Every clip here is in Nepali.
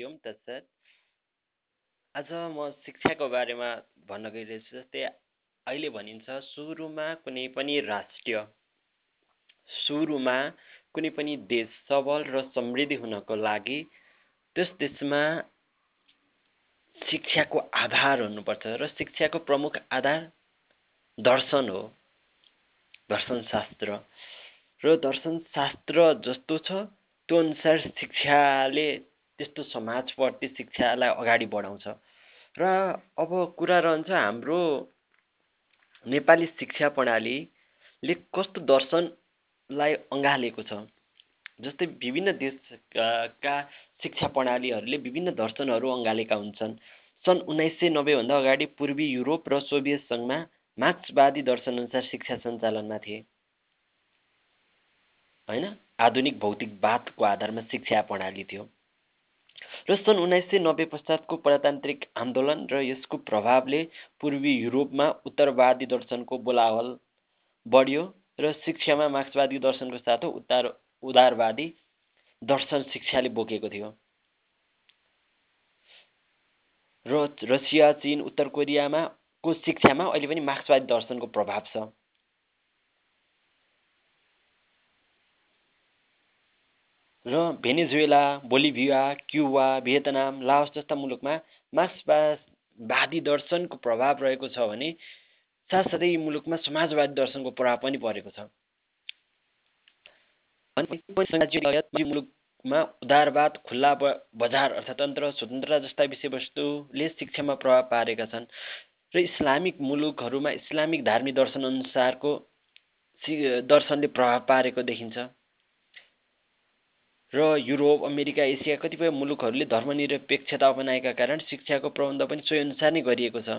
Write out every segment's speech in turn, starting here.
हरि ओम आज म शिक्षाको बारेमा भन्न गइरहेछु जस्तै अहिले भनिन्छ सुरुमा कुनै पनि राष्ट्र सुरुमा कुनै पनि देश सबल र समृद्धि हुनको लागि त्यस देशमा शिक्षाको आधार हुनुपर्छ र शिक्षाको प्रमुख आधार दर्शन हो। दर्शनशास्त्र र दर्शनशास्त्र जस्तो छ त्यो अनुसार शिक्षाले त्यस्तो समाजप्रति शिक्षालाई अगाडि बढाउँछ। र अब कुरा रहन्छ हाम्रो नेपाली शिक्षा प्रणालीले कस्तो दर्शनलाई अँगालेको छ। जस्तै विभिन्न देशका शिक्षा प्रणालीहरूले विभिन्न दर्शनहरू अँगालेका हुन्छन्। सन् उन्नाइस सय नब्बेभन्दा अगाडि पूर्वी युरोप र सोभियत सङ्घमा मार्क्सवादी दर्शनअनुसार शिक्षा सञ्चालनमा थिए। होइन? आधुनिक भौतिकवादको आधारमा शिक्षा प्रणाली थियो। र सन् उन्नाइस सय नब्बे पश्चातको प्रजातान्त्रिक आन्दोलन र यसको प्रभावले पूर्वी युरोपमा उत्तरवादी दर्शनको बोलावल बढ्यो र शिक्षामा मार्क्सवादी दर्शनको साथ उतार उदारवादी दर्शन शिक्षाले बोकेको थियो। र रसिया चीन उत्तर कोरियामा को शिक्षामा अहिले पनि मार्क्सवादी दर्शनको प्रभाव छ? र Venezuela Bolivia Cuba Vietnam Laos जस्ता मुलुकमा मार्क्सवादी दर्शनको प्रभाव रहेको छ भने साथसाथै यी मुलुकमा समाजवादी दर्शनको प्रभाव पनि परेको छ। मुलुकमा उदारवाद खुल्ला बजार अर्थतन्त्र स्वतन्त्रता जस्ता विषयवस्तुले शिक्षामा प्रभाव पारेका छन् र इस्लामिक मुलुकहरूमा इस्लामिक धार्मिक दर्शन अनुसारको दर्शनले प्रभाव पारेको देखिन्छ। र युरोप अमेरिका एसिया कतिपय मुलुकहरूले धर्मनिरपेक्षता अपनाएका कारण शिक्षाको प्रबन्ध पनि सोही अनुसार नै गरिएको छ।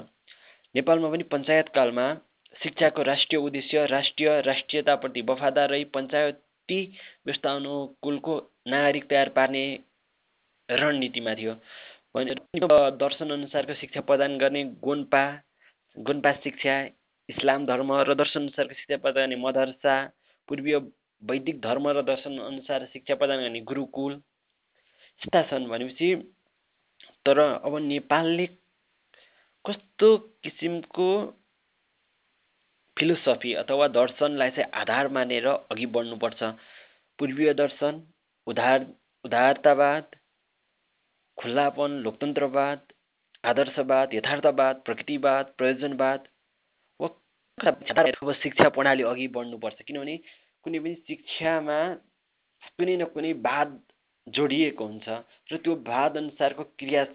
नेपालमा पनि पञ्चायतकालमा शिक्षाको राष्ट्रिय उद्देश्य राष्ट्रिय राष्ट्रियताप्रति वफादार रही पञ्चायती व्यवस्था अनुकूलको नागरिक तयार पार्ने रणनीतिमा थियो। दर्शन अनुसारको शिक्षा प्रदान गर्ने गोन्पा गोन्पा शिक्षा इस्लाम धर्म र दर्शन अनुसारको शिक्षा प्रदान गर्ने मदरसा पूर्वीय वैदिक धर्म र दर्शन अनुसार शिक्षा प्रदान गर्ने गुरुकुल यस्ता छन् भनेपछि तर अब नेपालले कस्तो किसिमको फिलोसफी अथवा दर्शनलाई चाहिँ आधार मानेर अघि बढ्नुपर्छ? पूर्वीय दर्शन उधार उदारतावाद खुल्लापन लोकतन्त्रवाद आदर्शवाद यथार्थवाद प्रकृतिवाद प्रयोजनवाद अब शिक्षा प्रणाली अघि बढ्नुपर्छ। किनभने कुनै पनि शिक्षामा कुनै न कुनै वाद जोडिएको हुन्छ र त्यो वाद अनुसारको क्रिया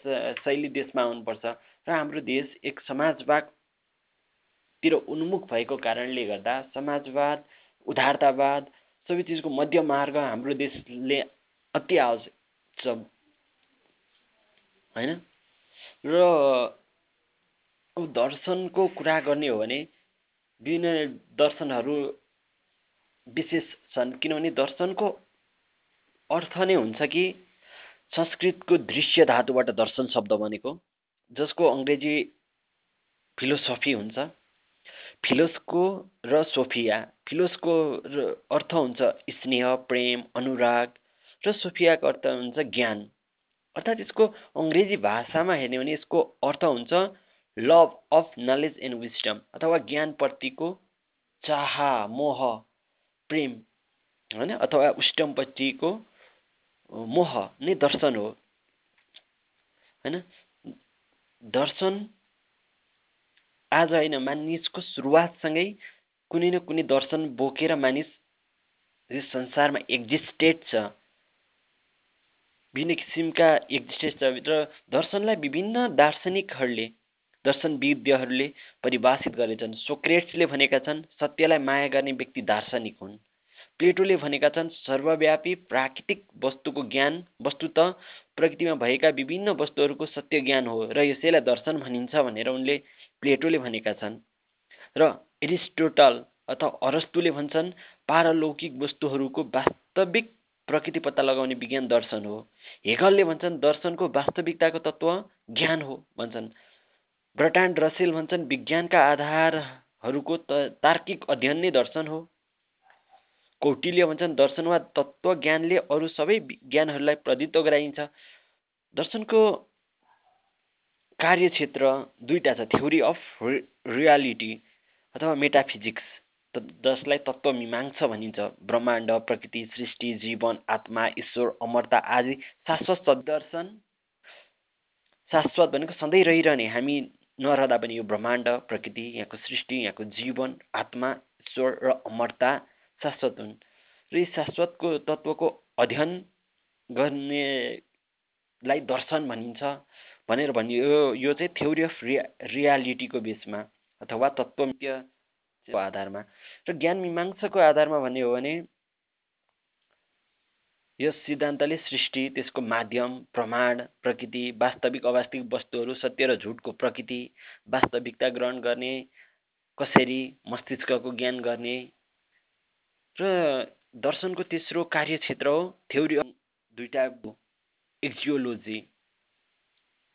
शैली देशमा आउनुपर्छ र हाम्रो देश एक समाजवादतिर उन्मुख भएको कारणले गर्दा समाजवाद उदारतावाद सबै चिजको मध्य मार्ग हाम्रो देशले अति आवश्यक छ होइन? र अब दर्शनको कुरा गर्ने हो भने विभिन्न दर्शनहरू विशेष छन्। किनभने दर्शनको अर्थ नै हुन्छ कि संस्कृतको दृश्य धातुबाट दर्शन शब्द बनेको जसको अङ्ग्रेजी फिलोसफी हुन्छ। फिलोसको र सोफिया फिलोसको अर्थ हुन्छ स्नेह प्रेम अनुराग र सोफियाको अर्थ हुन्छ ज्ञान। अर्थात् यसको अङ्ग्रेजी भाषामा हेर्ने भने यसको अर्थ हुन्छ love of knowledge and wisdom अथवा ज्ञानप्रतिको चाह मोह। प्रेम होइन? अथवा उष्टमपट्टिको मोह नै दर्शन हो। होइन? दर्शन आज होइन मानिसको सुरुवातसँगै कुनै न कुनै दर्शन बोकेर मानिस यस संसारमा एक्जिस्टेड छ। विभिन्न किसिमका एक्जिस्टेड छ। र दर्शनलाई विभिन्न दार्शनिकहरूले दर्शनविद्यहरूले परिभाषित गरेछन्। सोक्रेट्सले भनेका छन् सत्यलाई माया गर्ने व्यक्ति दार्शनिक हुन्। प्लेटोले भनेका छन् सर्वव्यापी प्राकृतिक वस्तुको ज्ञान वस्तु त प्रकृतिमा भएका विभिन्न वस्तुहरूको सत्य ज्ञान हो र यसैलाई दर्शन भनिन्छ भनेर उनले प्लेटोले भनेका छन्। र एरिस्टोटल अथवा अरस्तुले भन्छन् पारलौकिक वस्तुहरूको वास्तविक प्रकृति पत्ता लगाउने विज्ञान दर्शन हो। हेगलले भन्छन् दर्शनको वास्तविकताको तत्त्व ज्ञान हो भन्छन्। ब्रटान्ड रसेल भन्छन् विज्ञानका आधारहरूको त तार्किक अध्ययन नै दर्शन हो। कौटिल्य भन्छन् दर्शन वा तत्त्व ज्ञानले अरू सबै ज्ञानहरूलाई प्रतित्व गराइन्छ। दर्शनको कार्यक्षेत्र दुईवटा छ थ्योरी अफ रियालिटी अथवा मेटाफिजिक्स। जसलाई तत्त्वमीमांसा भनिन्छ। ब्रह्माण्ड प्रकृति सृष्टि जीवन आत्मा ईश्वर अमरता आदि शाश्वत सदर्शन शाश्वत भनेको सधैँ रहिरहने। हामी नरहँदा पनि यो ब्रह्माण्ड प्रकृति यहाँको सृष्टि यहाँको जीवन आत्मा ईश्वर र अमरता शाश्वत हुन्। र यी शाश्वतको तत्त्वको अध्ययन गर्नेलाई दर्शन भनिन्छ भनेर भनियो। यो चाहिँ थ्योरी अफ रिया रियालिटीको बेसमा अथवा तत्त्वको आधारमा। र ज्ञान मीमांसाको आधारमा भन्ने हो भने यस सिद्धान्तले सृष्टि त्यसको माध्यम प्रमाण प्रकृति वास्तविक अवास्तविक वस्तुहरू सत्य र झुटको प्रकृति वास्तविकता ग्रहण गर्ने कसरी मस्तिष्कको ज्ञान गर्ने र दर्शनको तेस्रो कार्यक्षेत्र हो थ्योरी दुईवटा एक्जियोलोजी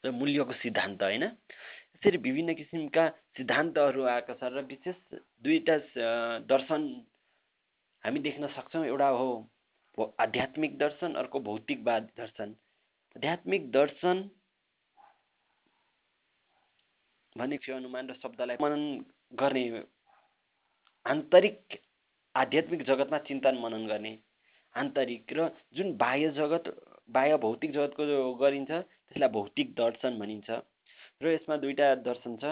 र मूल्यको सिद्धान्त होइन? यसरी विभिन्न किसिमका सिद्धान्तहरू आएका छन् र विशेष दुईवटा दर्शन हामी देख्न सक्छौँ एउटा हो आध्यात्मिक दर्शन अर्को भौतिकवाद दर्शन। आध्यात्मिक दर्शन भनेको अनुमान र शब्दलाई मनन गर्ने आन्तरिक आध्यात्मिक जगतमा चिन्तन मनन गर्ने। आन्तरिक र जुन बाह्य जगत बाह्य भौतिक जगतको गरिन्छ त्यसलाई भौतिक दर्शन भनिन्छ। र यसमा दुईवटा दर्शन छ।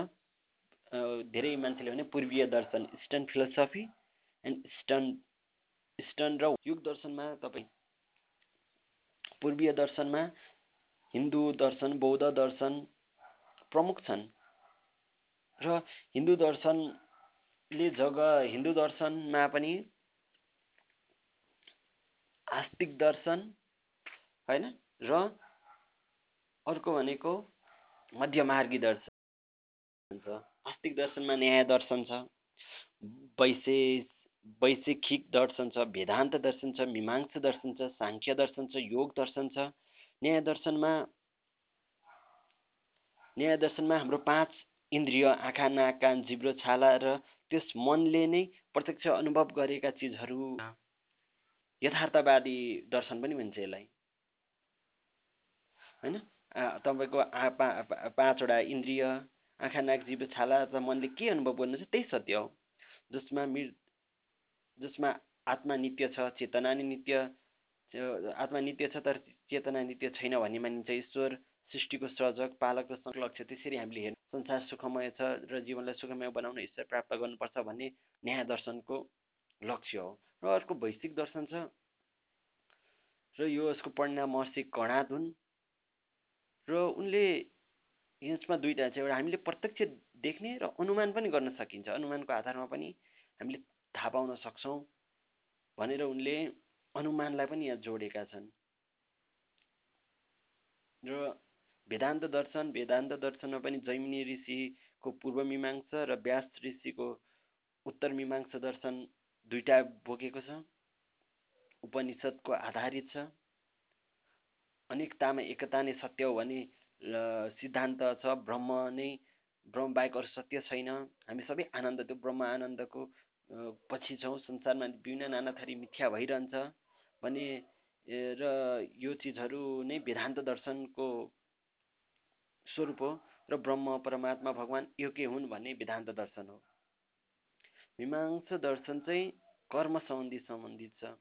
धेरै मान्छेले भने पूर्वीय दर्शन eastern philosophy and eastern eastern र युग दर्शनमा तपाईँ पूर्वीय दर्शनमा हिन्दू दर्शन बौद्ध दर्शन प्रमुख छन्। र हिन्दू दर्शनले जग हिन्दू दर्शनमा पनि आस्तिक दर्शन होइन? र अर्को भनेको मध्यमार्गी दर्शन छ। आस्तिक दर्शनमा न्याय दर्शन छ। वैशे वैशेखिक दर्शन छ वेदान्त दर्शन छ मीमांसा दर्शन छ साङ्ख्य दर्शन छ योग दर्शन छ। न्याय दर्शनमा न्याय दर्शनमा हाम्रो पाँच इन्द्रिय आँखा नाक कान जिब्रो छाला र त्यस मनले नै प्रत्यक्ष अनुभव गरेका चिजहरू यथार्थवादी दर्शन पनि भन्छ यसलाई। होइन? तपाईँको पाँचवटा इन्द्रिय आँखा नाक जीव छाला र मनले के अनुभव गर्नु छ त्यही सत्य हो। जसमा मृ जसमा आत्मा नित्य छ चेतना नि नित्य आत्मा नित्य छ तर चेतना नित्य छैन भन्ने मानिन्छ। ईश्वर सृष्टिको सर्जक पालक र लक्ष्य त्यसरी हामीले हेर्नु संसार सुखमय छ र जीवनलाई सुखमय बनाउन ईश्वर प्राप्त गर्नुपर्छ भन्ने न्याय दर्शनको लक्ष्य हो। र अर्को वैश्विक दर्शन छ र यो यसको परिणाम महर्षि कणाद हुन्। र उनले यसमा दुईवटा छ। एउटा हामीले प्रत्यक्ष देख्ने र अनुमान पनि गर्न सकिन्छ। अनुमानको आधारमा पनि हामीले थाहा पाउन सक्छौँ भनेर उनले अनुमानलाई पनि यहाँ जोडेका छन्। र वेदान्त दर्शन वेदान्त दर्शनमा पनि जैमिनी ऋषिको पूर्व मीमांसा र व्यास ऋषिको उत्तर मीमांसा दर्शन दुईवटा बोकेको छ उपनिषदको आधारित छ अनेकतामा एकता नै सत्य हो भन्ने सिद्धान्त छ ब्रह्म नै ब्रह्म बाहेक अरू सत्य छैन। हामी सबै आनन्द त्यो ब्रह्म आनन्दको पछि छौँ संसारमा विभिन्न नाना थरी मिथ्या भइरहन्छ। भने र यो चिजहरू नै वेदान्त दर्शनको स्वरूप हो र ब्रह्म परमात्मा भगवान् एकै हुन् भन्ने वेदान्त दर्शन हो। मीमांसा दर्शन चाहिँ कर्म सम्बन्धी सम्बन्धित छ।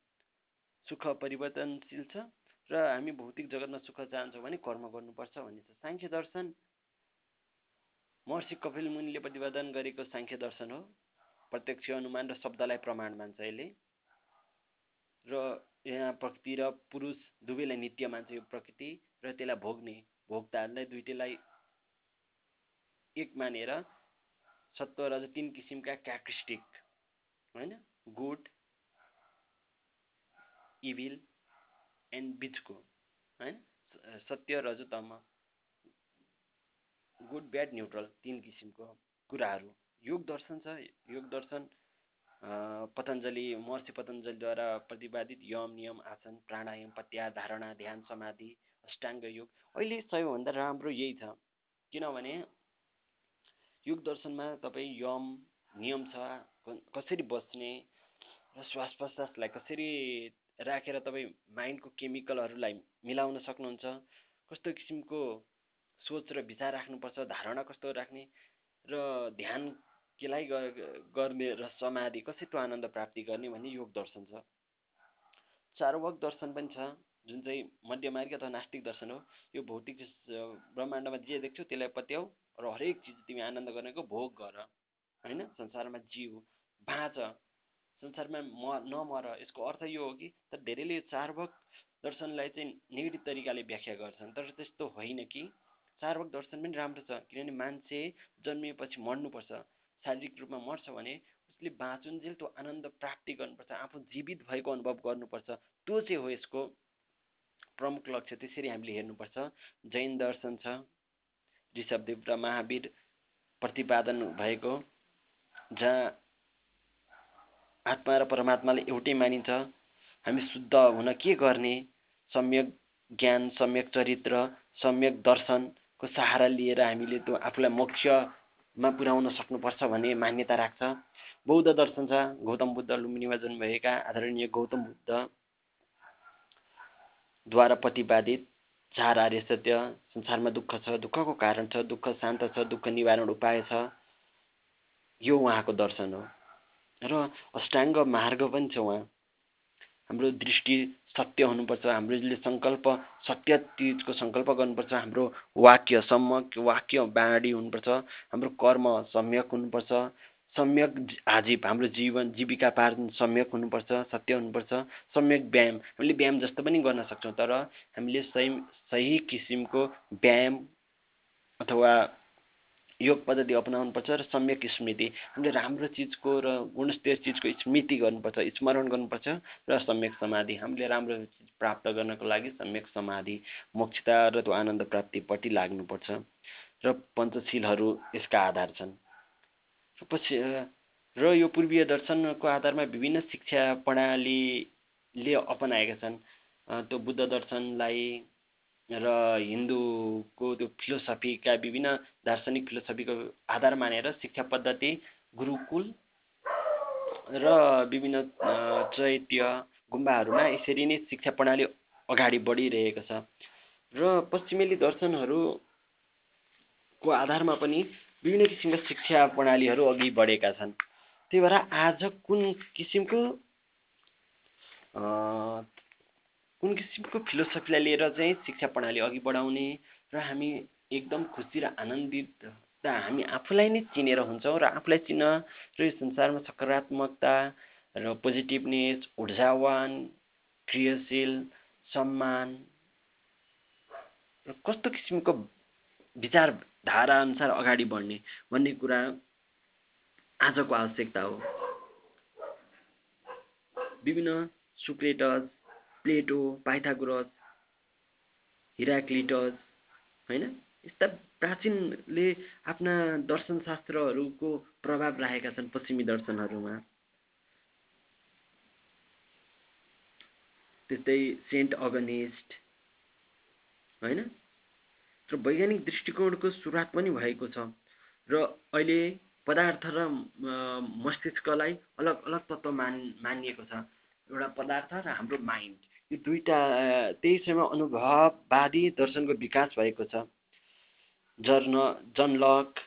सुख परिवर्तनशील छ र हामी भौतिक जगतमा सुख चाहन्छौँ भने कर्म गर्नुपर्छ भन्ने छ। साङ्ख्य दर्शन महर्षि कपिल मुनिले प्रतिपादन गरेको साङ्ख्य दर्शन हो। प्रत्यक्ष अनुमान र शब्दलाई प्रमाण मान्छ यसले। र यहाँ प्रकृति र पुरुष दुवैलाई नित्य मान्छ यो प्रकृति र त्यसलाई भोग्ने भोक्ताहरूलाई दुइटैलाई एक मानेर सत्व र तिन किसिमका क्याक्रिस्टिक होइन? गुड इभिल एन्ड बिचको होइन? सत्य रजतम गुड ब्याड न्युट्रल तिन किसिमको कुराहरू। योग दर्शन छ। योग दर्शन पतञ्जली महर्षि पतञ्जलीद्वारा प्रतिपादित यम नियम आसन प्राणायाम प्रत्याहार धारणा ध्यान समाधि अष्टाङ्ग योग अहिले सबैभन्दा राम्रो यही छ। किनभने योग दर्शनमा तपाईँ यम नियम छ कसरी बस्ने र श्वास प्रश्वासलाई कसरी राखेर तपाईँ माइन्डको केमिकलहरूलाई मिलाउन सक्नुहुन्छ कस्तो किसिमको सोच र विचार राख्नुपर्छ धारणा कस्तो राख्ने र ध्यान केलाई गर्ने र समाधि कसरी त्यो आनन्द प्राप्ति गर्ने भन्ने योग दर्शन छ। चारवक दर्शन पनि छ। जुन चाहिँ मध्यमार्ग अथवा नास्तिक दर्शन हो यो भौतिक ब्रह्माण्डमा जे देख्छौ त्यसलाई पत्याउ र हरेक चिज तिमी आनन्द गर्नेको भोग गर होइन? संसारमा जिउ बाँच। संसारमा म नमर। यसको अर्थ यो हो कि तर धेरैले चारवक दर्शनलाई चाहिँ नेगेटिभ तरिकाले व्याख्या गर्छन्। तर त्यस्तो होइन कि चारवक दर्शन पनि राम्रो छ। किनभने मान्छे जन्मिएपछि मर्नुपर्छ। शारीरिक रूपमा मर्छ भने उसले बाँचुन्जेल त्यो आनन्द प्राप्ति गर्नुपर्छ आफू जीवित भएको अनुभव गर्नुपर्छ। त्यो चाहिँ हो यसको प्रमुख लक्ष्य। त्यसरी हामीले हेर्नुपर्छ। जैन दर्शन छ ऋषभदेव र महावीर प्रतिपादन भएको जहाँ आत्मा र परमात्माले एउटै मानिन्छ। हामी शुद्ध हुन के गर्ने? सम्यक ज्ञान सम्यक चरित्र सम्यक दर्शनको सहारा लिएर हामीले त्यो आफूलाई मोक्षमा पुर्याउन सक्नुपर्छ भन्ने मान्यता राख्छ। बौद्ध दर्शन छ गौतम बुद्ध लुम्बिनीमा जन्मभएका आदरणीय गौतम बुद्ध द्वारा प्रतिपादित चार आर्य सत्य संसारमा दुःख छ दुःखको कारण छ दुःख शान्त छ दुःख निवारण उपाय छ यो उहाँको दर्शन हो। र अष्टाङ्ग मार्ग पनि छ उहाँ। हाम्रो दृष्टि सत्य हुनुपर्छ हामीले सङ्कल्प सत्य चिजको सङ्कल्प गर्नुपर्छ हाम्रो वाक्य सम्यक वाक्य बाँडी हुनुपर्छ हाम्रो कर्म सम्यक हुनुपर्छ सम्यक आजीव हाम्रो जीवन जीविका पार्न सम्यक हुनुपर्छ सत्य हुनुपर्छ सम्यक व्यायाम हामीले व्यायाम जस्तो पनि गर्न सक्छौँ तर हामीले सही सही किसिमको व्यायाम अथवा योग पद्धति पर्छ र सम्यक स्मृति। हामीले राम्रो चिजको र गुणस्तर चिजको स्मृति गर्नुपर्छ स्मरण गर्नुपर्छ र सम्यक समाधि। हामीले राम्रो चिज प्राप्त गर्नको लागि सम्यक समाधि मोक्षता र त्यो आनन्द प्राप्तिपट्टि लाग्नुपर्छ र पञ्चशीलहरू यसका आधार छन्। पछि र यो पूर्वीय दर्शनको आधारमा विभिन्न शिक्षा प्रणालीले अपनाएका छन्। त्यो बुद्ध दर्शनलाई र हिन्दूको त्यो फिलोसफीका विभिन्न दार्शनिक फिलोसफीको आधार मानेर शिक्षा पद्धति गुरुकुल र विभिन्न चैत्य गुम्बाहरूमा यसरी नै शिक्षा प्रणाली अगाडि बढिरहेको छ। र पश्चिमेली दर्शनहरूको आधारमा पनि विभिन्न किसिमका शिक्षा प्रणालीहरू अघि बढेका छन्। त्यही भएर आज कुन किसिमको कुन किसिमको फिलोसफीलाई लिएर चाहिँ शिक्षा प्रणाली अघि बढाउने र हामी एकदम खुसी र आनन्दित र हामी आफूलाई नै चिनेर हुन्छौँ र आफूलाई चिन्न र यो संसारमा सकारात्मकता र पोजिटिभनेस ऊर्जावान क्रियाशील सम्मान र कस्तो किसिमको विचारधारा अनुसार अगाडि बढ्ने भन्ने कुरा आजको आवश्यकता हो। विभिन्न सुक्रेटस प्लेटो पाइथागोरस हिराक्लिटस होइन? यस्ता प्राचीनले आफ्ना दर्शनशास्त्रहरूको प्रभाव राखेका छन् पश्चिमी दर्शनहरूमा। त्यस्तै सेन्ट अगनेस्ट होइन? र वैज्ञानिक दृष्टिकोणको सुरुवात पनि भएको छ र अहिले पदार्थ र मस्तिष्कलाई अलग अलग तत्त्व मान मानिएको छ। एउटा पदार्थ र हाम्रो माइन्ड यो दुईवटा त्यही समय अनुभववादी दर्शनको विकास भएको छ। जर्न John Locke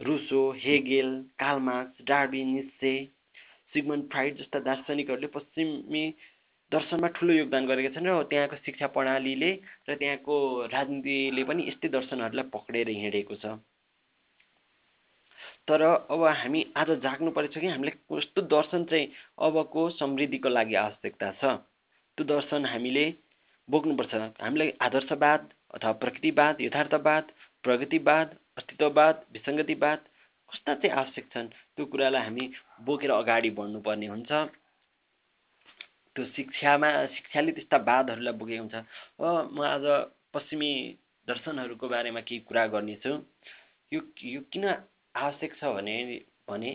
Rousseau Hegel Karl Marx Darwin Nietzsche Sigmund Freud जस्ता दार्शनिकहरूले पश्चिमी दर्शनमा ठुलो योगदान गरेका छन् र त्यहाँको शिक्षा प्रणालीले र त्यहाँको राजनीतिले पनि यस्तै दर्शनहरूलाई पक्रेर हिँडेको छ। तर अब हामी आज जाग्नु परेछ कि हामीले कस्तो दर्शन चाहिँ अबको समृद्धिको लागि आवश्यकता छ? त्यो दर्शन हामीले बोक्नुपर्छ हामीलाई आदर्शवाद अथवा प्रकृतिवाद यथार्थवाद प्रगतिवाद अस्तित्ववाद विसङ्गतिवाद कस्ता चाहिँ आवश्यक छन्? त्यो कुरालाई हामी बोकेर अगाडि बढ्नुपर्ने हुन्छ। त्यो शिक्षामा शिक्षाले त्यस्ता वादहरूलाई बोकेको हुन्छ। अब म आज पश्चिमी दर्शनहरूको बारेमा केही कुरा गर्नेछु। यो यो किन आवश्यक छ भने भने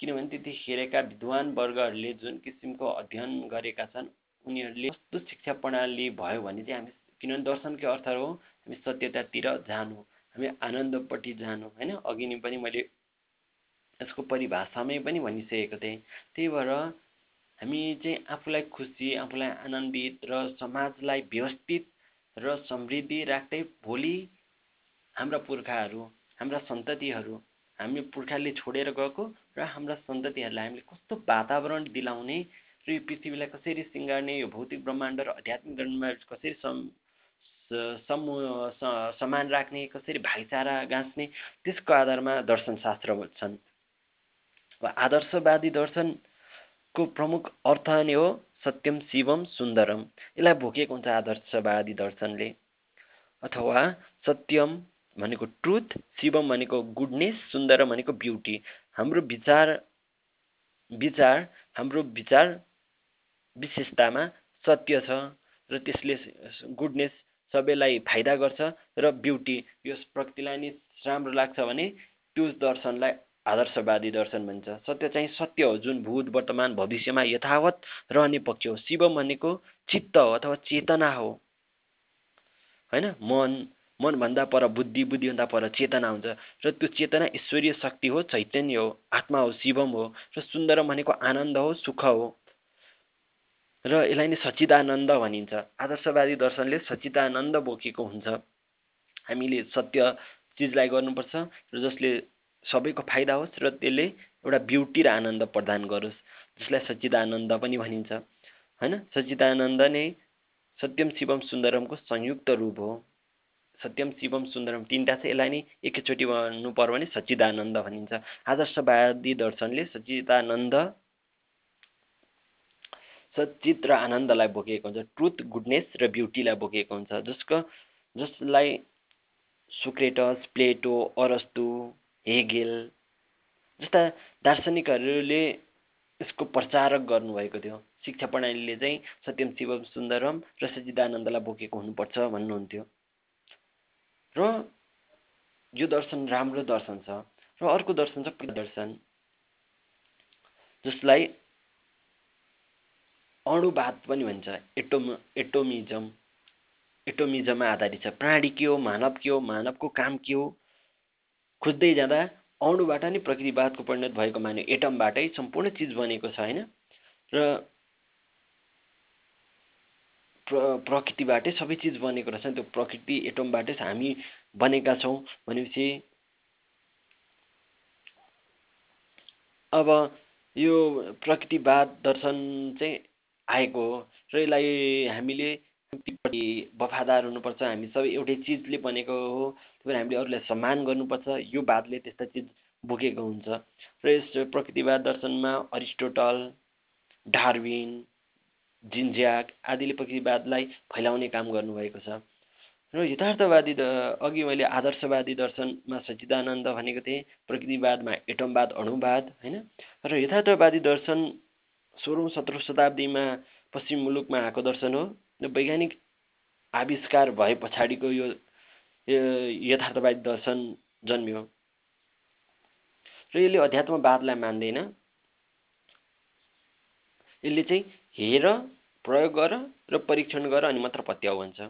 किनभने त्यतिखेरका विद्वान वर्गहरूले जुन किसिमको अध्ययन गरेका छन् उनीहरूले कस्तो शिक्षा प्रणाली भयो भने चाहिँ हामी किनभने दर्शनकै अर्थ हो हामी सत्यतातिर जानु हामी आनन्दपट्टि जानु होइन? अघि नै पनि मैले यसको परिभाषामै पनि भनिसकेको थिएँ। त्यही भएर हामी चाहिँ आफूलाई खुसी आफूलाई आनन्दित र समाजलाई व्यवस्थित र समृद्धि राख्दै भोलि हाम्रा पुर्खाहरू हाम्रा सन्ततिहरू हामी पुर्खाले छोडेर गएको र हाम्रा सन्ततिहरूलाई हामीले कस्तो वातावरण दिलाउने र यो पृथ्वीलाई कसरी सिँगार्ने यो भौतिक ब्रह्माण्ड र आध्यात्मिक ब्रह्माण्ड कसरी सम समूह समान राख्ने कसरी भाइचारा गाँच्ने त्यसको आधारमा दर्शनशास्त्र छन् आदर्शवादी दर्शनको प्रमुख अर्थ नै हो सत्यम शिवम सुन्दरम। यसलाई भोकेको हुन्छ आदर्शवादी दर्शनले। अथवा सत्यम भनेको ट्रुथ शिवम भनेको गुडनेस सुन्दरम भनेको ब्युटी हाम्रो विचार विचार हाम्रो विचार विशेषतामा सत्य छ र त्यसले गुडनेस सबैलाई फाइदा गर्छ र ब्युटी यो प्रकृतिलाई नि राम्रो लाग्छ भने त्यो दर्शनलाई आदर्शवादी दर्शन भन्छ। सत्य चाहिँ सत्य हो जुन भूत वर्तमान भविष्यमा यथावत रहने पक्ष हो। शिव भनेको चित्त हो अथवा चेतना हो। होइन? मन मनभन्दा पर बुद्धि बुद्धिभन्दा पर चेतना हुन्छ र त्यो चेतना ईश्वरीय शक्ति हो चैतन्य हो आत्मा हो शिवम हो र सुन्दर भनेको आनन्द हो सुख हो। र यसलाई नै सचिदानन्द भनिन्छ। आदर्शवादी दर्शनले सचिदानन्द बोकेको हुन्छ। हामीले सत्य चिजलाई गर्नुपर्छ र जसले सबैको फाइदा होस् र त्यसले एउटा ब्युटी र आनन्द प्रदान गरोस् जसलाई सच्चिदानन्द पनि भनिन्छ। होइन? सच्चिदानन्द नै सत्यम शिवम सुन्दरमको संयुक्त रूप हो। सत्यम शिवम सुन्दरम तिनवटा चाहिँ यसलाई नै एकैचोटि भन्नु पर्यो भने सच्चिदानन्द भनिन्छ। आदर्शवादी दर्शनले सच्चिदानन्द सचित र आनन्दलाई बोकेको हुन्छ। ट्रुथ गुडनेस र ब्युटीलाई बोकेको हुन्छ। जसको जसलाई सुक्रेटस प्लेटो अरस्तु हेगेल जस्ता दार्शनिकहरूले यसको प्रचारक गर्नुभएको थियो। शिक्षा प्रणालीले चाहिँ सत्यम शिवम सुन्दरम र सचिदानन्दलाई बोकेको हुनुपर्छ भन्नुहुन्थ्यो। र यो दर्शन राम्रो दर्शन छ र अर्को दर्शन छ दर्शन जसलाई अणुवाद पनि भन्छ। एटोम एटोमिजम एटोमिजममा आधारित छ। प्राणी के हो मानव के हो मानवको काम के हो खोज्दै जाँदा अणुबाट नै प्रकृतिवादको परिणत भएको मान्यो। एटमबाटै सम्पूर्ण चिज बनेको छ होइन? र प्र प्रकृतिबाटै सबै चिज बनेको रहेछ त्यो प्रकृति एटमबाटै हामी बनेका छौँ भनेपछि अब यो प्रकृतिवाद दर्शन चाहिँ आएको हो र यसलाई हामीले वफादार हुनुपर्छ। हामी सबै एउटै चिजले बनेको हो त्यही भएर हामीले अरूलाई सम्मान गर्नुपर्छ। यो वादले त्यस्ता चिज बोकेको हुन्छ। र यस प्रकृतिवाद दर्शनमा अरिस्टोटल डार्विन जिन्ज्याक आदिले प्रकृतिवादलाई फैलाउने काम गर्नुभएको छ। र यथार्थवादी अघि मैले आदर्शवादी दर्शनमा सच्चिदानन्द भनेको थिएँ प्रकृतिवादमा एटमवाद अणुवाद होइन? र यथार्थवादी दर्शन सोह्रौँ सत्रौँ शताब्दीमा पश्चिम मुलुकमा आएको दर्शन हो र वैज्ञानिक आविष्कार भए पछाडिको यो यथार्थवादी दर्शन जन्मियो। र यसले अध्यात्मवादलाई मान्दैन। यसले चाहिँ हेर प्रयोग गर र परीक्षण गर अनि मात्र पत्याउ भन्छ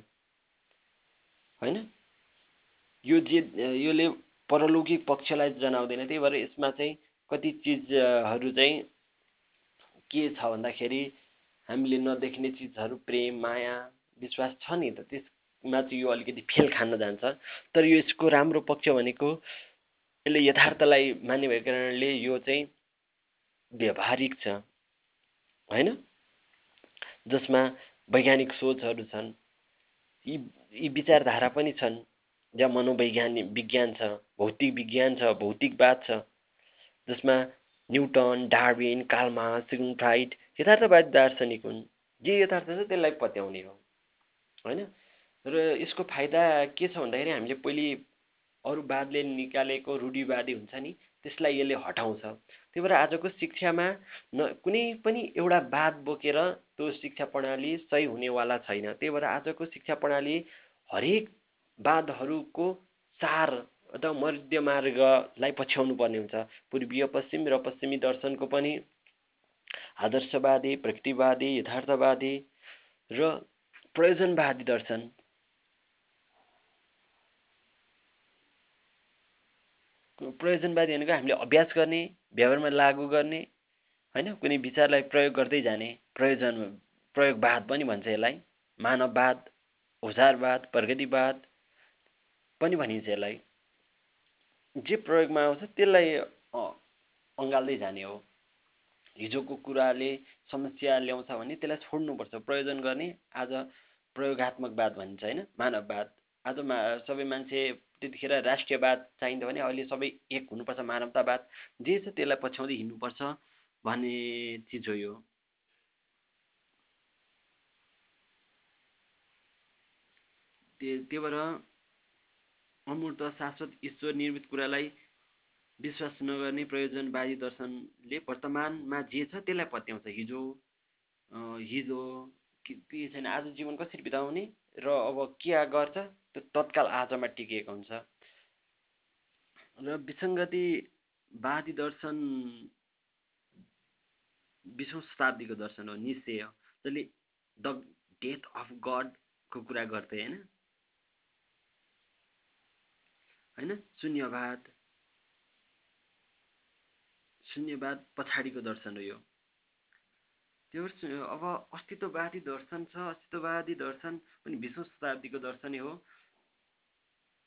होइन? यो जे यसले परलौकिक पक्षलाई जनाउँदैन। त्यही भएर यसमा चाहिँ कति चिजहरू चाहिँ के छ भन्दाखेरि हामीले नदेख्ने चिजहरू प्रेम माया विश्वास छ नि त? त्यसमा चाहिँ यो अलिकति फेल खान जान्छ। तर यो यसको राम्रो पक्ष भनेको यसले यथार्थलाई मान्ने भएको कारणले यो चाहिँ व्यवहारिक छ। होइन? जसमा वैज्ञानिक सोचहरू छन् यी यी विचारधारा पनि छन् जहाँ मनोवैज्ञानिक विज्ञान छ भौतिक विज्ञान छ भौतिकवाद छ जसमा न्युटन डार्विन कालमा सिग्न फ्राइड यथार्थवादी दार्शनिक हुन्। जे यथार्थ छ त्यसलाई पत्याउने हो होइन? र यसको फाइदा के छ भन्दाखेरि हामीले पहिले अरू वादले निकालेको रूढिवादी हुन्छ नि त्यसलाई यसले हटाउँछ। त्यही भएर आजको शिक्षामा न कुनै पनि एउटा वाद बोकेर त्यो शिक्षा प्रणाली सही हुनेवाला छैन। त्यही भएर आजको शिक्षा प्रणाली हरेक वादहरूको सार अथवा मध्यमार्गलाई पछ्याउनु पर्ने हुन्छ। पूर्वीय पश्चिम र पश्चिमी दर्शनको पनि आदर्शवादी प्रकृतिवादी यथार्थवादी र प्रयोजनवादी दर्शन। प्रयोजनवादी भनेको हामीले अभ्यास गर्ने व्यवहारमा लागू गर्ने होइन? कुनै विचारलाई प्रयोग गर्दै जाने प्रयोजन प्रयोगवाद पनि भन्छ यसलाई। मानववाद उजारवाद प्रगतिवाद पनि भनिन्छ यसलाई। जे प्रयोगमा आउँछ त्यसलाई अँगाल्दै जाने हो। हिजोको कुराले समस्या ल्याउँछ भने त्यसलाई छोड्नुपर्छ। प्रयोजन गर्ने आज प्रयोगात्मकवाद भनिन्छ होइन? मानववाद। आज मा सबै मान्छे त्यतिखेर राष्ट्रियवाद चाहिन्थ्यो भने अहिले सबै एक हुनुपर्छ मानवतावाद। जे छ त्यसलाई पछ्याउँदै हिँड्नुपर्छ भन्ने चिज हो यो। त्यही भएर अमूर्त शाश्वत ईश्वर निर्मित कुरालाई विश्वास नगर्ने प्रयोजनवादी दर्शनले वर्तमानमा जे छ त्यसलाई पत्याउँछ। हिजो हिजो के छैन आज जीवन कसरी बिताउने र अब के गर्छ त्यो तत्काल आजमा टिकेको हुन्छ। र विसङ्गतिवादी दर्शन बिसौँ शताब्दीको दर्शन हो निश्चय हो। जसले द डेथ अफ गडको कुरा गर्थे होइन? होइन? शून्यवाद शून्यवाद पछाडिको दर्शन हो यो। त्यो अब अस्तित्ववादी दर्शन छ अस्तित्ववादी दर्शन पनि बिसौँ शताब्दीको दर्शनै हो।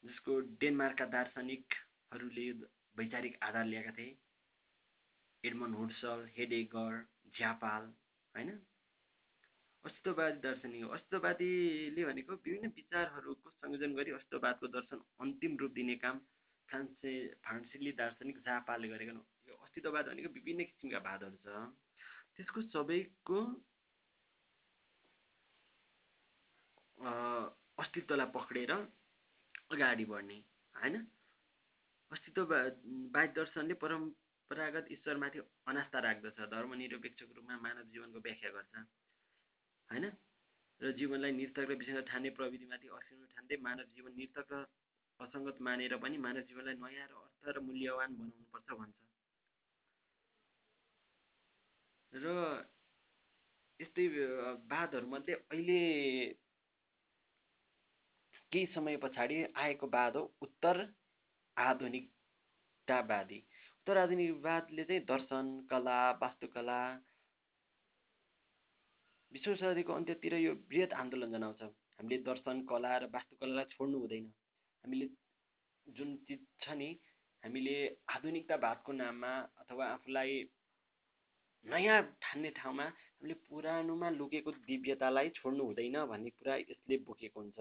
जसको डेनमार्कका दार्शनिकहरूले वैचारिक आधार ल्याएका थिए। एडमन हुडसल हेडेगर झ्यापाल होइन? अस्तित्ववादी दार्शनिक हो। अस्तित्ववादीले भनेको विभिन्न विचारहरूको संयोजन गरी अस्तित्ववादको दर्शन अन्तिम रूप दिने काम फ्रान्से फ्रान्सेली दार्शनिक झापालले गरेका अस्तित्ववाद भनेको विभिन्न किसिमका वादहरू छ। त्यसको सबैको अस्तित्वलाई पक्रेर अगाडि बढ्ने होइन? अस्तित्ववाद दर्शनले परम्परागत ईश्वरमाथि अनास्था राख्दछ धर्मनिरपेक्षको रूपमा मानव जीवनको व्याख्या गर्छ होइन? र जीवनलाई निर्थक र विसङ्गत ठान्ने प्रविधिमाथि असिनु ठान्दै मानव जीवन निर्थक र असङ्गत मानेर पनि मानव जीवनलाई नयाँ र अर्थ र मूल्यवान बनाउनुपर्छ भन्छ। र यस्तै बादहरूमध्ये अहिले केही समय पछाडि आएको बाद हो उत्तर आधुनिकतावादी। उत्तर आधुनिकवादले चाहिँ दर्शन कला वास्तुकला विश्व शताब्दीको अन्त्यतिर यो वृहत आन्दोलन जनाउँछ। हामीले दर्शन कला र वास्तुकलालाई छोड्नु हुँदैन। हामीले जुन चिज छ नि हामीले आधुनिकतावादको नाममा अथवा आफूलाई नयाँ ठान्ने ठाउँमा हामीले पुरानोमा लुकेको दिव्यतालाई छोड्नु हुँदैन भन्ने कुरा यसले बोकेको हुन्छ।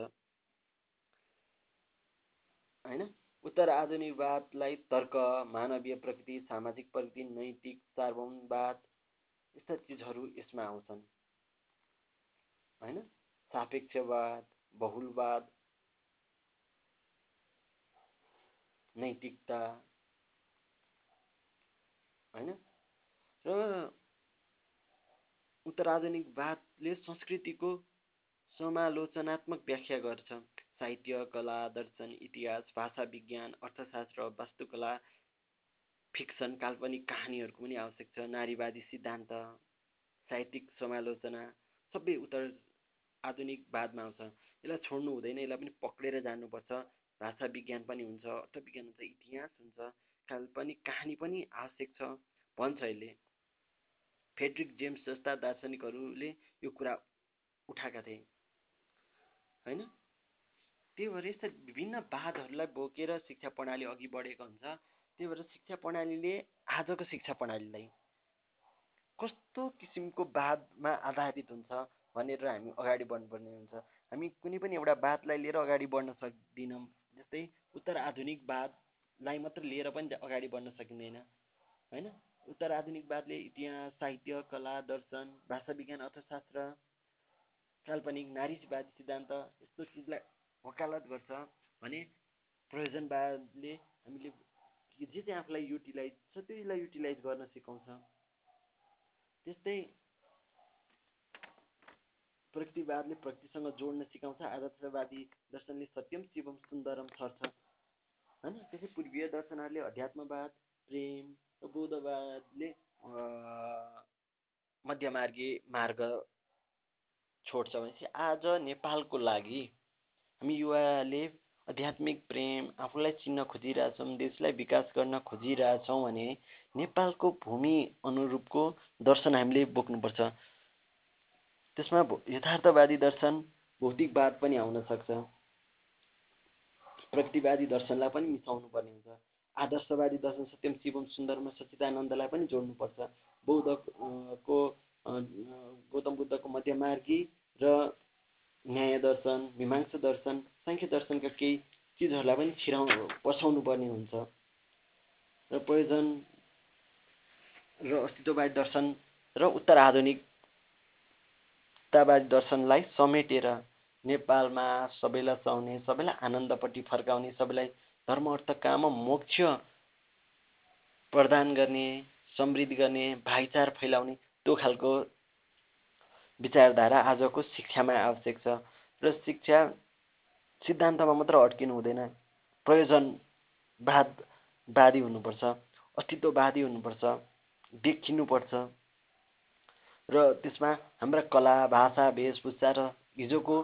होइन? उत्तर आधुनिकवादलाई तर्क मानवीय प्रकृति सामाजिक प्रकृति नैतिक सार्वभौमवाद यस्ता चिजहरू यसमा आउँछन्। होइन? सापेक्षवाद बहुलवाद नैतिकता। होइन? र उत्तराधुनिकवादले संस्कृतिको समालोचनात्मक व्याख्या गर्छ। साहित्य कला दर्शन इतिहास भाषा विज्ञान अर्थशास्त्र वास्तुकला फिक्सन काल्पनिक कहानीहरूको पनि आवश्यक छ। नारीवादी सिद्धान्त साहित्यिक समालोचना सबै उत्तर आधुनिकवादमा आउँछ। यसलाई छोड्नु हुँदैन यसलाई पनि पक्रेर जानुपर्छ। भाषा विज्ञान पनि हुन्छ अर्थ विज्ञान हुन्छ इतिहास हुन्छ काल्पनिक कहानी पनि आवश्यक छ भन्छ यसले। फेड्रिक जेम्स जस्ता दार्शनिकहरूले यो कुरा उठाएका थिए। होइन? त्यही भएर यस्ता विभिन्न वादहरूलाई बोकेर शिक्षा प्रणाली अघि बढेको हुन्छ। त्यही भएर शिक्षा प्रणालीले आजको शिक्षा प्रणालीलाई कस्तो किसिमको वादमा आधारित हुन्छ भनेर हामी अगाडि बढ्नुपर्ने हुन्छ। हामी कुनै पनि एउटा वादलाई लिएर अगाडि बढ्न सक्दिनौँ जस्तै उत्तर आधुनिकवादलाई मात्र लिएर पनि अगाडि बढ्न सकिँदैन। होइन? उत्तर आधुनिकवादले इतिहास साहित्य कला दर्शन भाषा विज्ञान अर्थशास्त्र काल्पनिक नारीवादी सिद्धान्त यस्तो चिजलाई वकालत गर्छ भने प्रयोजनवादले हामीले जे चाहिँ आफूलाई युटिलाइज छ त्यसलाई युटिलाइज गर्न सिकाउँछ। त्यस्तै प्रकृतिवादले प्रकृतिसँग जोड्न सिकाउँछ आदर्शवादी दर्शनले सत्यम शिवम सुन्दरम छर्छ। होइन? त्यसै पूर्वीय दर्शनहरूले अध्यात्मवाद प्रेम बौद्धवादले मध्यमार्गी मार्ग छोड्छ भनेपछि आज नेपालको लागि हामी युवाले आध्यात्मिक प्रेम आफूलाई चिन्न खोजिरहेछौँ देशलाई विकास गर्न खोजिरहेछौँ भने नेपालको भूमि अनुरूपको दर्शन हामीले बोक्नुपर्छ। त्यसमा यथार्थवादी दर्शन भौतिकवाद पनि आउन सक्छ। प्रगतिवादी दर्शनलाई पनि मिसाउनु पर्ने हुन्छ। आदर्शवादी दर्शन सत्यम शिवम सुन्दरमा सचिदानन्दलाई पनि जोड्नुपर्छ। बौद्धको गौतम बुद्धको मध्यमार्गी र न्याय दर्शन मीमांसा दर्शन साङ्ख्य दर्शनका केही चिजहरूलाई पनि छिराउ पछाउनु पर्ने हुन्छ। र प्रयोजन र अस्तित्ववादी दर्शन र उत्तर आधुनिकतावादी दर्शनलाई समेटेर नेपालमा सबैलाई चाउने सबैलाई आनन्दपट्टि फर्काउने सबैलाई धर्म अर्थ काम मोक्ष प्रदान गर्ने समृद्धि गर्ने भाइचार फैलाउने त्यो खालको विचारधारा आजको शिक्षामा आवश्यक छ र शिक्षा सिद्धान्तमा मात्र अड्किनु हुँदैन। प्रयोजनवादवादी हुनुपर्छ अस्तित्ववादी हुनुपर्छ देखिनुपर्छ र त्यसमा हाम्रा कला भाषा वेशभूषा र हिजोको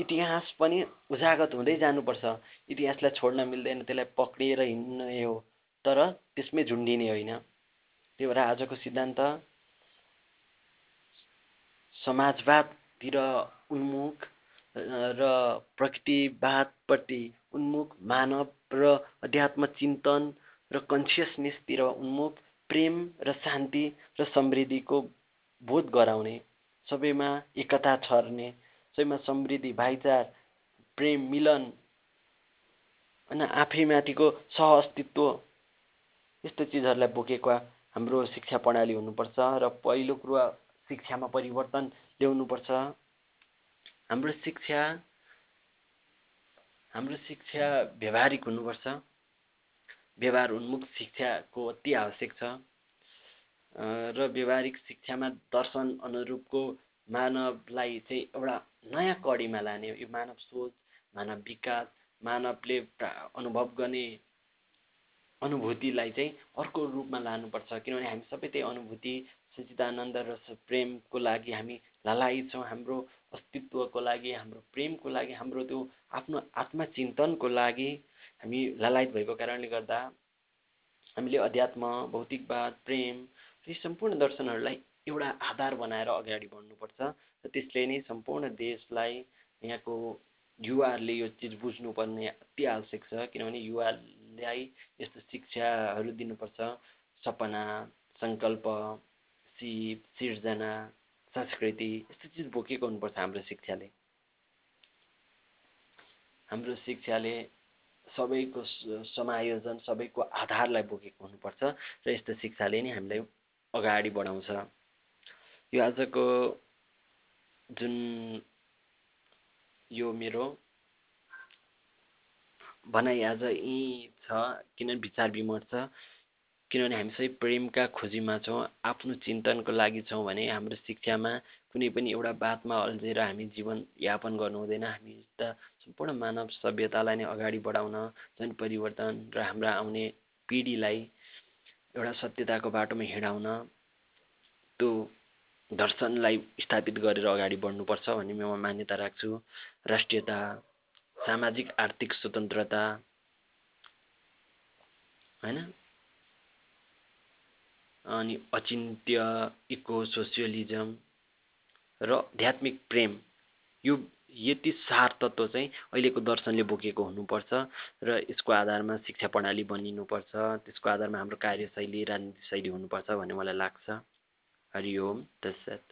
इतिहास पनि उजागत हुँदै जानुपर्छ। इतिहासलाई छोड्न मिल्दैन त्यसलाई पक्रिएर हिँड्ने हो तर त्यसमै झुन्डिने होइन। त्यही भएर आजको सिद्धान्त समाजवादतिर उन्मुख र प्रकृतिवादपट्टि उन्मुख मानव र अध्यात्म चिन्तन र कन्सियसनेसतिर उन्मुख प्रेम र शान्ति र समृद्धिको बोध गराउने। सबैमा एकता छर्ने सबैमा समृद्धि भाइचार प्रेम मिलन होइन आफैमाथिको सह अस्तित्व यस्तो चिजहरूलाई बोकेको हाम्रो शिक्षा प्रणाली हुनुपर्छ र पहिलो कुरो शिक्षामा परिवर्तन ल्याउनुपर्छ। हाम्रो शिक्षा हाम्रो शिक्षा व्यवहारिक हुनुपर्छ। व्यवहार उन्मुख शिक्षाको अति आवश्यक छ। र व्यवहारिक शिक्षामा दर्शन अनुरूपको मानवलाई चाहिँ एउटा नयाँ कडीमा लाने यो मानव सोच मानव विकास मानवले अनुभव गर्ने अनुभूतिलाई चाहिँ अर्को रूपमा लानुपर्छ। किनभने हामी सबै त्यही अनुभूति सचिदानन्द र प्रेमको लागि हामी लालायित छौँ। हाम्रो अस्तित्वको लागि हाम्रो प्रेमको लागि हाम्रो त्यो आफ्नो आत्मचिन्तनको लागि हामी लालायित भएको कारणले गर्दा हामीले अध्यात्म भौतिकवाद प्रेम यी सम्पूर्ण दर्शनहरूलाई एउटा आधार बनाएर अगाडि बढ्नुपर्छ र त्यसले नै सम्पूर्ण देशलाई यहाँको युवाहरूले यो चिज बुझ्नुपर्ने अति आवश्यक छ किनभने युवालाई यस्तो शिक्षाहरू दिनुपर्छ सपना सङ्कल्प सिप सिर्जना संस्कृति यस्तो चिज बोकेको हुनुपर्छ हाम्रो शिक्षाले। हाम्रो शिक्षाले सबैको समायोजन सबैको आधारलाई बोकेको हुनुपर्छ र यस्तो शिक्षाले नै हामीलाई अगाडि बढाउँछ। यो आजको जुन यो मेरो भनाइ आज यहीँ छ किनभने विचार विमर्श किनभने हामी सबै प्रेमका खोजीमा छौँ आफ्नो चिन्तनको लागि छौँ भने हाम्रो शिक्षामा कुनै पनि एउटा बातमा अल्झेर हामी जीवन यापन गर्नु हुँदैन। हामी त सम्पूर्ण मानव सभ्यतालाई नै अगाडि बढाउन जन परिवर्तन र हाम्रा आउने पिँढीलाई एउटा सत्यताको बाटोमा हिँडाउन त्यो दर्शनलाई स्थापित गरेर अगाडि बढ्नुपर्छ भन्ने म मान्यता राख्छु। राष्ट्रियता सामाजिक आर्थिक स्वतन्त्रता होइन? अनि अचिन्त्य इको सोसियलिजम र आध्यात्मिक प्रेम। यो यति सार तत्त्व चाहिँ अहिलेको दर्शनले बोकेको हुनुपर्छ र यसको आधारमा शिक्षा प्रणाली बनिनुपर्छ त्यसको आधारमा हाम्रो कार्यशैली राजनीति शैली हुनुपर्छ भन्ने मलाई लाग्छ। हरि ओम तत्सत